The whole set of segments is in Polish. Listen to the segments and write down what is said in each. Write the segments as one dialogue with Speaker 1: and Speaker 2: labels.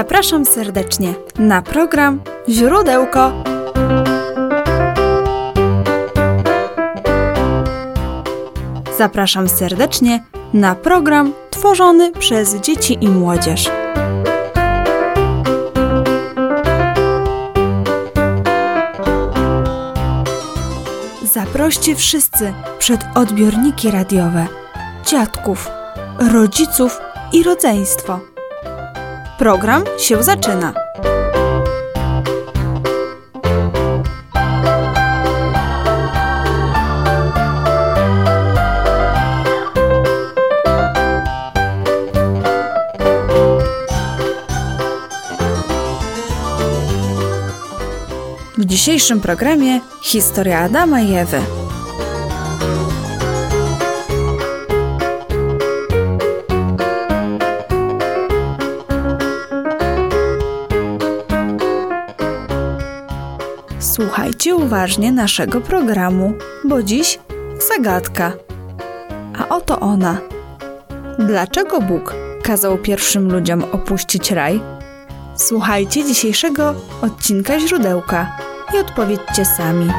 Speaker 1: Zapraszam serdecznie na program Źródełko. Zapraszam serdecznie na program tworzony przez dzieci i młodzież. Zaproście wszyscy przed odbiorniki radiowe, dziadków, rodziców i rodzeństwo. Program się zaczyna. W dzisiejszym programie historia Adama i Ewy. Uważnie naszego programu, bo dziś zagadka. A oto ona. Dlaczego Bóg kazał pierwszym ludziom opuścić raj? Słuchajcie dzisiejszego odcinka źródełka i odpowiedzcie sami.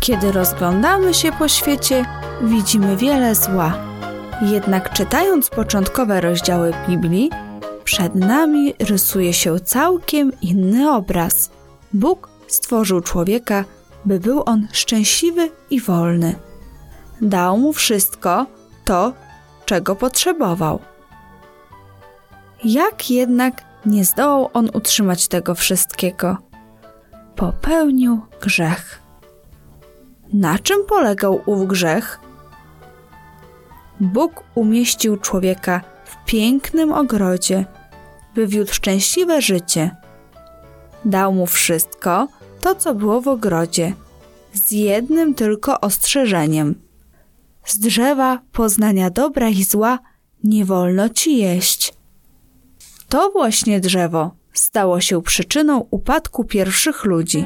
Speaker 1: Kiedy rozglądamy się po świecie, widzimy wiele zła. Jednak czytając początkowe rozdziały Biblii, przed nami rysuje się całkiem inny obraz. Bóg stworzył człowieka, by był on szczęśliwy i wolny. Dał mu wszystko to, czego potrzebował. Jak jednak nie zdołał on utrzymać tego wszystkiego? Popełnił grzech. Na czym polegał ów grzech? Bóg umieścił człowieka w pięknym ogrodzie, by wiódł szczęśliwe życie. Dał mu wszystko, to co było w ogrodzie, z jednym tylko ostrzeżeniem. Z drzewa poznania dobra i zła nie wolno ci jeść. To właśnie drzewo stało się przyczyną upadku pierwszych ludzi.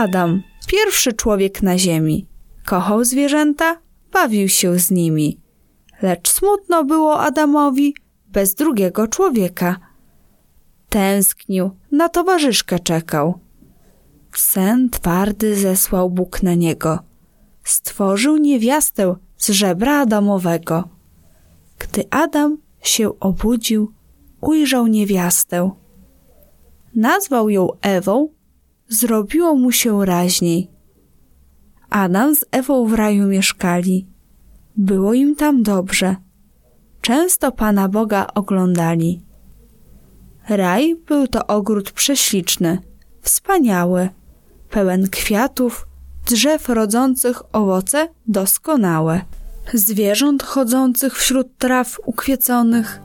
Speaker 1: Adam, pierwszy człowiek na ziemi. Kochał zwierzęta, bawił się z nimi. Lecz smutno było Adamowi bez drugiego człowieka. Tęsknił, na towarzyszkę czekał. Sen twardy zesłał Bóg na niego. Stworzył niewiastę z żebra Adamowego. Gdy Adam się obudził, ujrzał niewiastę. Nazwał ją Ewą, zrobiło mu się raźniej. Adam z Ewą w raju mieszkali. Było im tam dobrze. Często Pana Boga oglądali. Raj był to ogród prześliczny, wspaniały, pełen kwiatów, drzew rodzących owoce doskonałe, zwierząt chodzących wśród traw ukwieconych,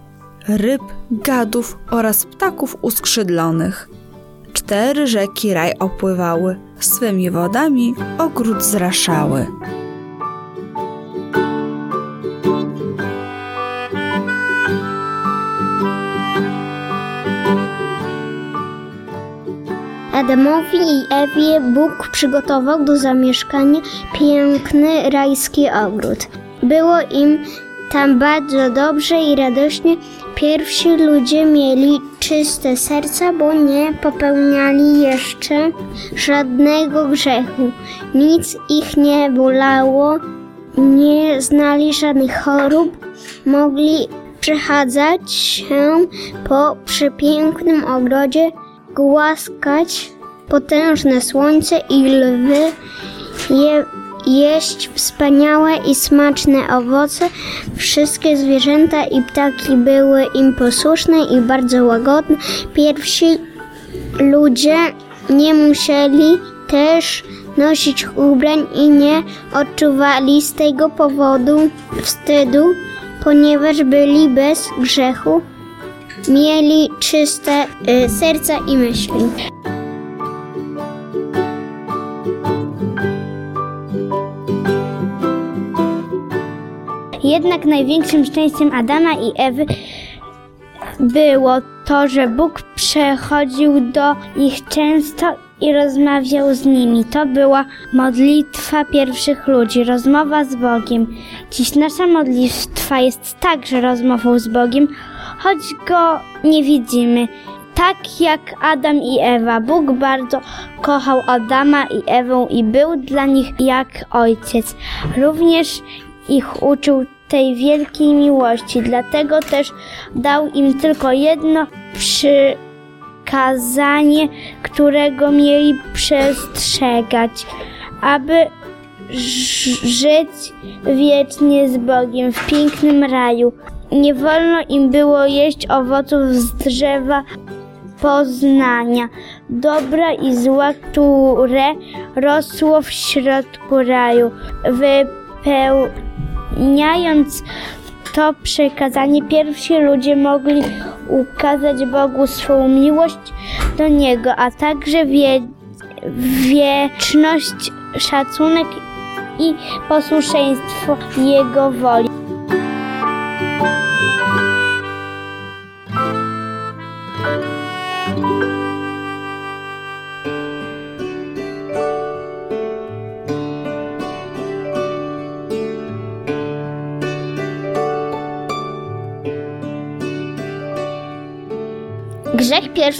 Speaker 1: ryb, gadów oraz ptaków uskrzydlonych. Cztery rzeki raj opływały, swymi wodami ogród zraszały.
Speaker 2: Adamowi i Ewie Bóg przygotował do zamieszkania piękny rajski ogród. Było im tam bardzo dobrze i radośnie. Pierwsi ludzie mieli czyste serca, bo nie popełniali jeszcze żadnego grzechu. Nic ich nie bolało, nie znali żadnych chorób, mogli przechadzać się po przepięknym ogrodzie, głaskać potężne słońce i lwy, je, jeść wspaniałe i smaczne owoce. Wszystkie zwierzęta i ptaki były im posłuszne i bardzo łagodne. Pierwsi ludzie nie musieli też nosić ubrań i nie odczuwali z tego powodu wstydu, ponieważ byli bez grzechu, mieli czyste y, serca i myśli.
Speaker 3: Jednak największym szczęściem Adama i Ewy było to, że Bóg przechodził do nich często i rozmawiał z nimi. To była modlitwa pierwszych ludzi, rozmowa z Bogiem. Dziś nasza modlitwa jest także rozmową z Bogiem, choć go nie widzimy. Tak jak Adam i Ewa, Bóg bardzo kochał Adama i Ewę i był dla nich jak ojciec. Również ich uczył tej wielkiej miłości, dlatego też dał im tylko jedno przykazanie, którego mieli przestrzegać, aby żyć wiecznie z Bogiem w pięknym raju. Nie wolno im było jeść owoców z drzewa poznania, dobra i zła, które rosło w środku raju, wypełniając to przekazanie, pierwsi ludzie mogli ukazać Bogu swą miłość do Niego, a także wie, wieczność, szacunek i posłuszeństwo Jego woli.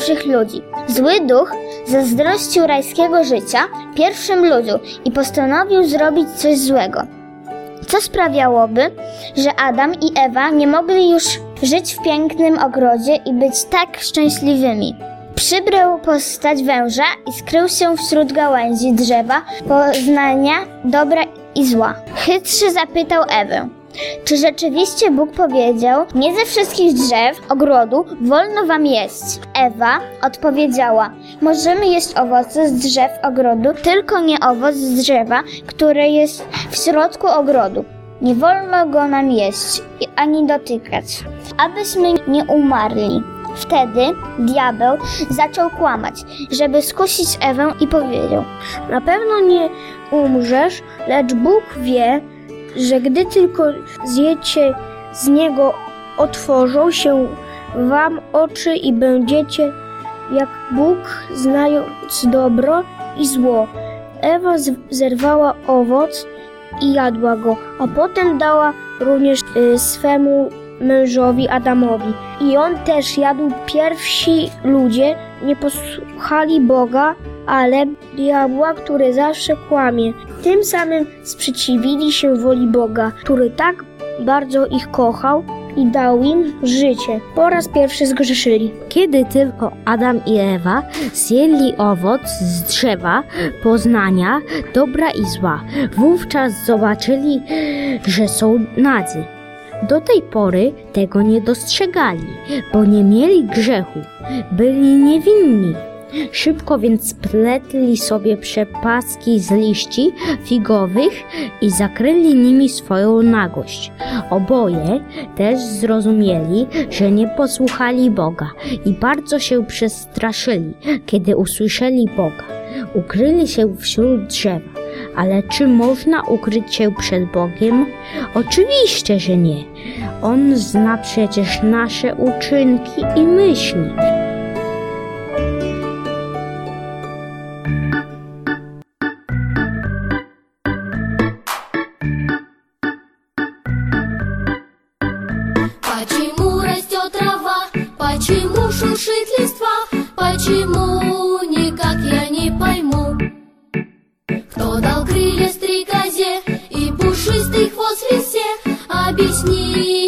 Speaker 2: Pierwszych ludzi. Zły duch zazdrościł rajskiego życia pierwszym ludziom i postanowił zrobić coś złego. Co sprawiałoby, że Adam i Ewa nie mogli już żyć w pięknym ogrodzie i być tak szczęśliwymi. Przybrał postać węża i skrył się wśród gałęzi drzewa poznania dobra i zła. Chytrzy zapytał Ewę, czy rzeczywiście Bóg powiedział, nie ze wszystkich drzew ogrodu wolno wam jeść? Ewa odpowiedziała, możemy jeść owoce z drzew ogrodu, tylko nie owoc z drzewa, które jest w środku ogrodu. Nie wolno go nam jeść ani dotykać, abyśmy nie umarli. Wtedy diabeł zaczął kłamać, żeby skusić Ewę i powiedział:
Speaker 3: Na pewno nie umrzesz, lecz Bóg wie, że gdy tylko zjecie z niego, otworzą się wam oczy i będziecie
Speaker 4: jak Bóg, znając dobro i zło. Ewa zerwała owoc i jadła go, a potem dała również y, swemu mężowi Adamowi. I on też jadł. Pierwsi ludzie nie posłuchali Boga, ale diabła, który zawsze kłamie. Tym samym sprzeciwili się woli Boga, który tak bardzo ich kochał i dał im życie. Po raz pierwszy zgrzeszyli.
Speaker 5: Kiedy tylko Adam i Ewa zjedli owoc z drzewa poznania dobra i zła, wówczas zobaczyli, że są nadzy. Do tej pory tego nie dostrzegali, bo nie mieli grzechu, byli niewinni. Szybko więc spletli sobie przepaski z liści figowych i zakryli nimi swoją nagość. Oboje też zrozumieli, że nie posłuchali Boga i bardzo się przestraszyli, kiedy usłyszeli Boga. Ukryli się wśród drzewa. Ale czy można ukryć się przed Bogiem? Oczywiście, że nie. On zna przecież nasze uczynki i myśli.
Speaker 6: Шуршит листва? Почему никак я не пойму? Кто дал крылья стрекозе и пушистый хвост лисе? Объясните,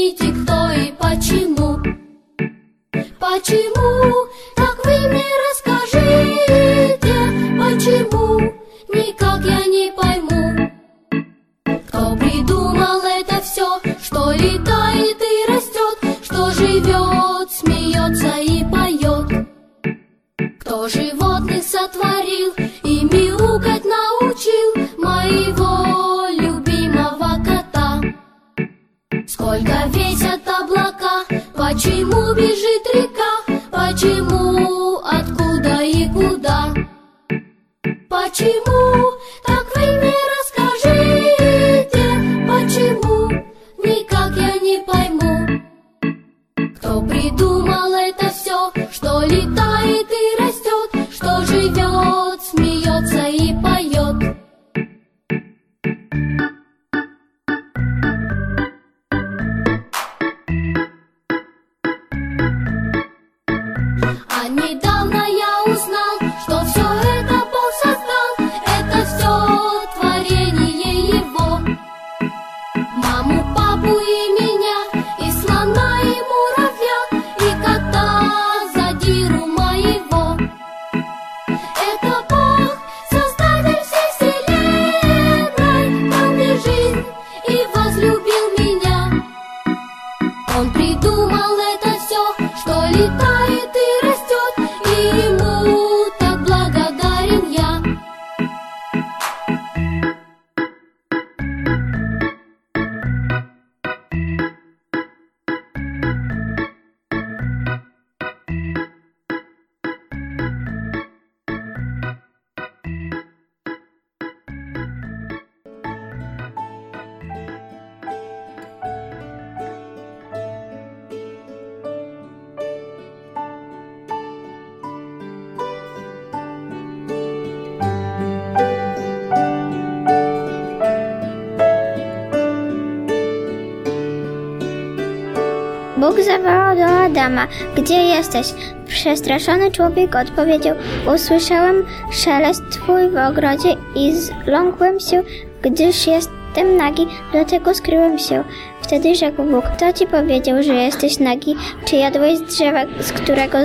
Speaker 7: Bóg zawołał do Adama: Gdzie jesteś? Przestraszony człowiek odpowiedział: Usłyszałem szelest twój w ogrodzie i zląkłem się, gdyż jestem nagi, dlatego skryłem się. Wtedy rzekł Bóg: Kto ci powiedział, że jesteś nagi? Czy jadłeś z drzewa, z którego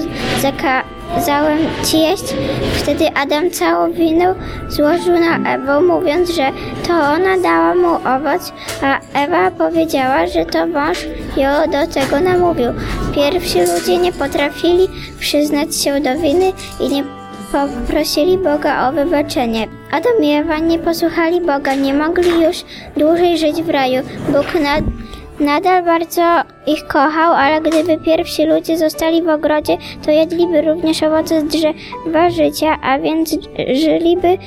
Speaker 7: zakazałem ci jeść? Wtedy Adam całą winę złożył na Ewę, mówiąc, że to ona dała mu owoc, a Ewa powiedziała, że to mąż ją do tego namówił. Pierwsi ludzie nie potrafili przyznać się do winy i nie poprosili Boga o wybaczenie. Adam i Ewa nie posłuchali Boga, nie mogli już dłużej żyć w raju. Bóg nad, nadal bardzo ich kochał, ale gdyby pierwsi ludzie zostali w ogrodzie, to jedliby również owoce z drzewa życia, a więc żyliby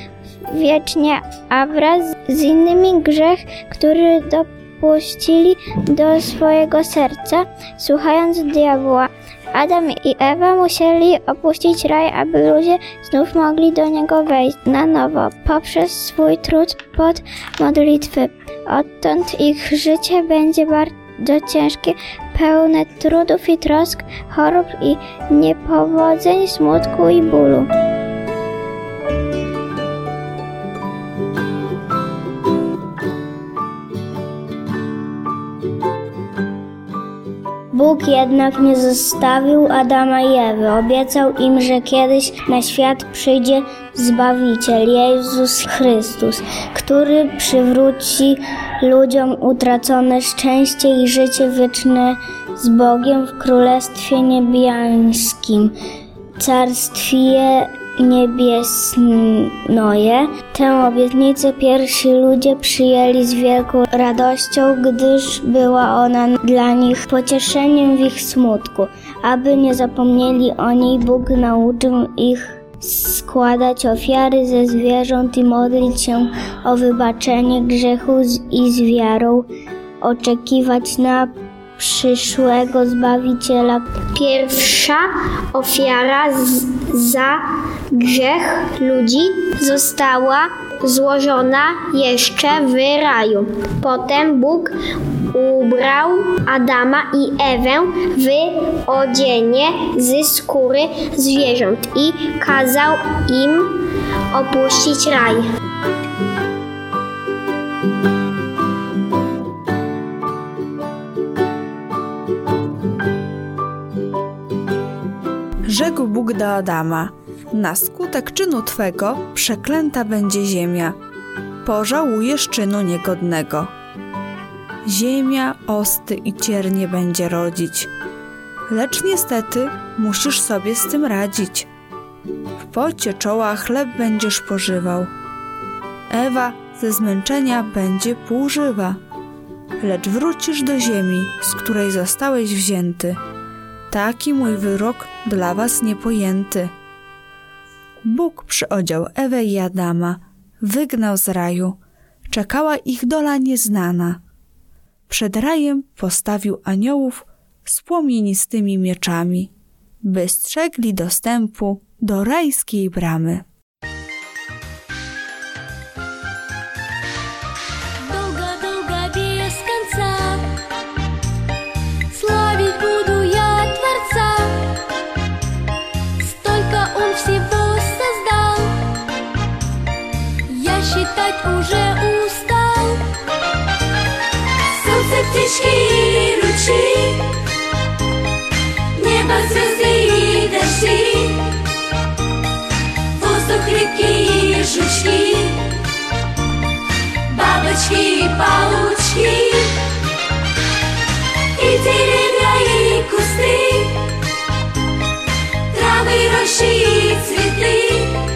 Speaker 7: wiecznie, a wraz z innymi grzech, który dopuścili do swojego serca, słuchając diabła. Adam i Ewa musieli opuścić raj, aby ludzie znów mogli do niego wejść na nowo poprzez swój trud pod modlitwy. Odtąd ich życie będzie bardzo ciężkie, pełne trudów i trosk, chorób i niepowodzeń, smutku i bólu.
Speaker 8: Bóg jednak nie zostawił Adama i Ewy. Obiecał im, że kiedyś na świat przyjdzie Zbawiciel, Jezus Chrystus, który przywróci ludziom utracone szczęście i życie wieczne z Bogiem w Królestwie Niebiańskim, Carstwie Niebiesnoje. Tę obietnicę pierwsi ludzie przyjęli z wielką radością, gdyż była ona dla nich pocieszeniem w ich smutku. Aby nie zapomnieli o niej, Bóg nauczył ich składać ofiary ze zwierząt i modlić się o wybaczenie grzechu i z wiarą oczekiwać na przyszłego Zbawiciela.
Speaker 2: Pierwsza ofiara z, za grzech ludzi została złożona jeszcze w raju. Potem Bóg ubrał Adama i Ewę w odzienie z skóry zwierząt i kazał im opuścić raj.
Speaker 1: Rzekł Bóg do Adama: Na skutek czynu twego przeklęta będzie ziemia. Pożałujesz czynu niegodnego. Ziemia osty i ciernie będzie rodzić. Lecz niestety musisz sobie z tym radzić. W pocie czoła chleb będziesz pożywał. Ewa ze zmęczenia będzie półżywa. Lecz wrócisz do ziemi, z której zostałeś wzięty. Taki mój wyrok dla was niepojęty. Bóg przyodział Ewę i Adama, wygnał z raju. Czekała ich dola nieznana. Przed rajem postawił aniołów z płomienistymi mieczami, by strzegli dostępu do rajskiej bramy.
Speaker 6: Птички и ручьи. Небо, звезды и дожди. Воздух, реки и жучки. Бабочки и паучки. И деревья, и кусты. Травы, рощи и цветы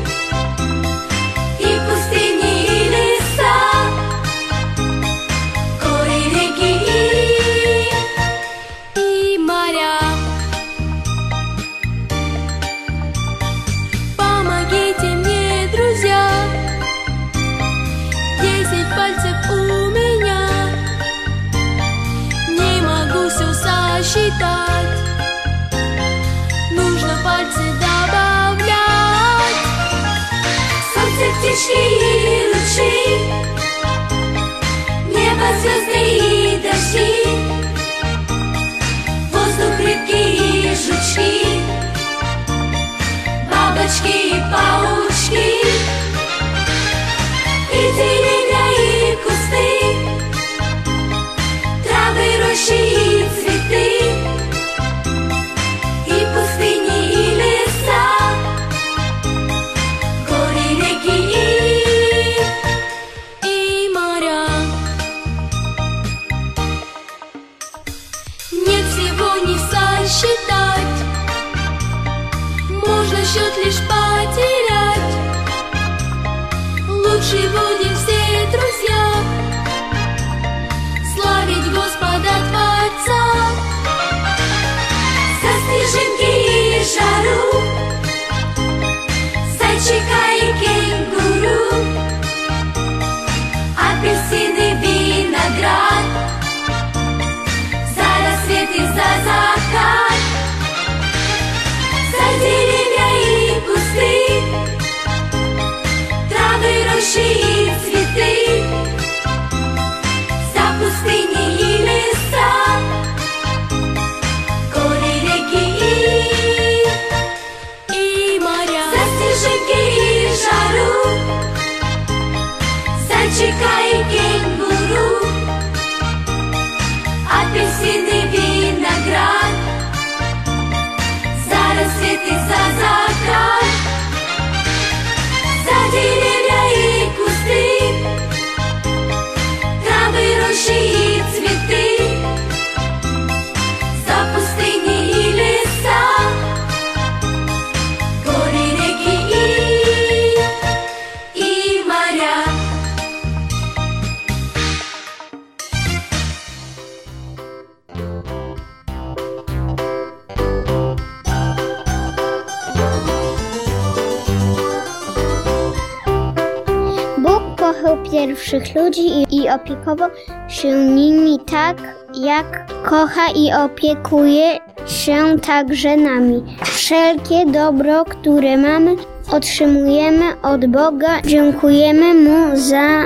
Speaker 2: ludzi i, i opiekował się nimi tak, jak kocha i opiekuje się także nami. Wszelkie dobro, które mamy, otrzymujemy od Boga. Dziękujemy Mu za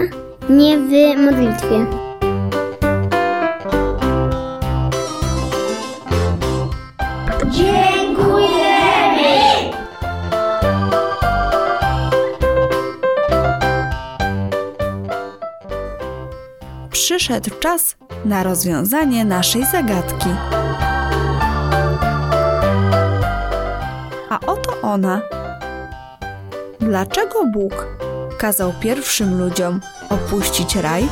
Speaker 2: nie w modlitwie.
Speaker 1: Przyszedł czas na rozwiązanie naszej zagadki. A oto ona. Dlaczego Bóg kazał pierwszym ludziom opuścić raj?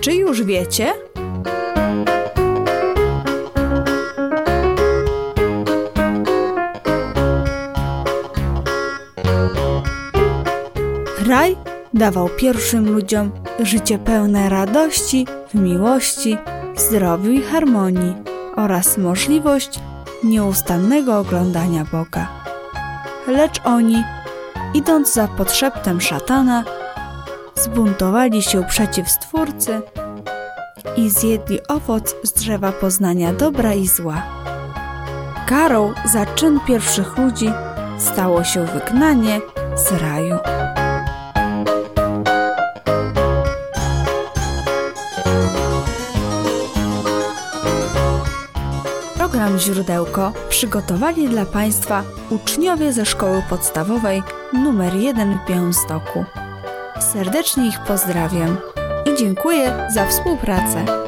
Speaker 1: Czy już wiecie? Dawał pierwszym ludziom życie pełne radości, miłości, zdrowiu i harmonii oraz możliwość nieustannego oglądania Boga. Lecz oni, idąc za podszeptem szatana, zbuntowali się przeciw Stwórcy i zjedli owoc z drzewa poznania dobra i zła. Karą za czyn pierwszych ludzi stało się wygnanie z raju. Program Źródełko przygotowali dla Państwa uczniowie ze szkoły podstawowej nr 1 w Białymstoku. Serdecznie ich pozdrawiam i dziękuję za współpracę.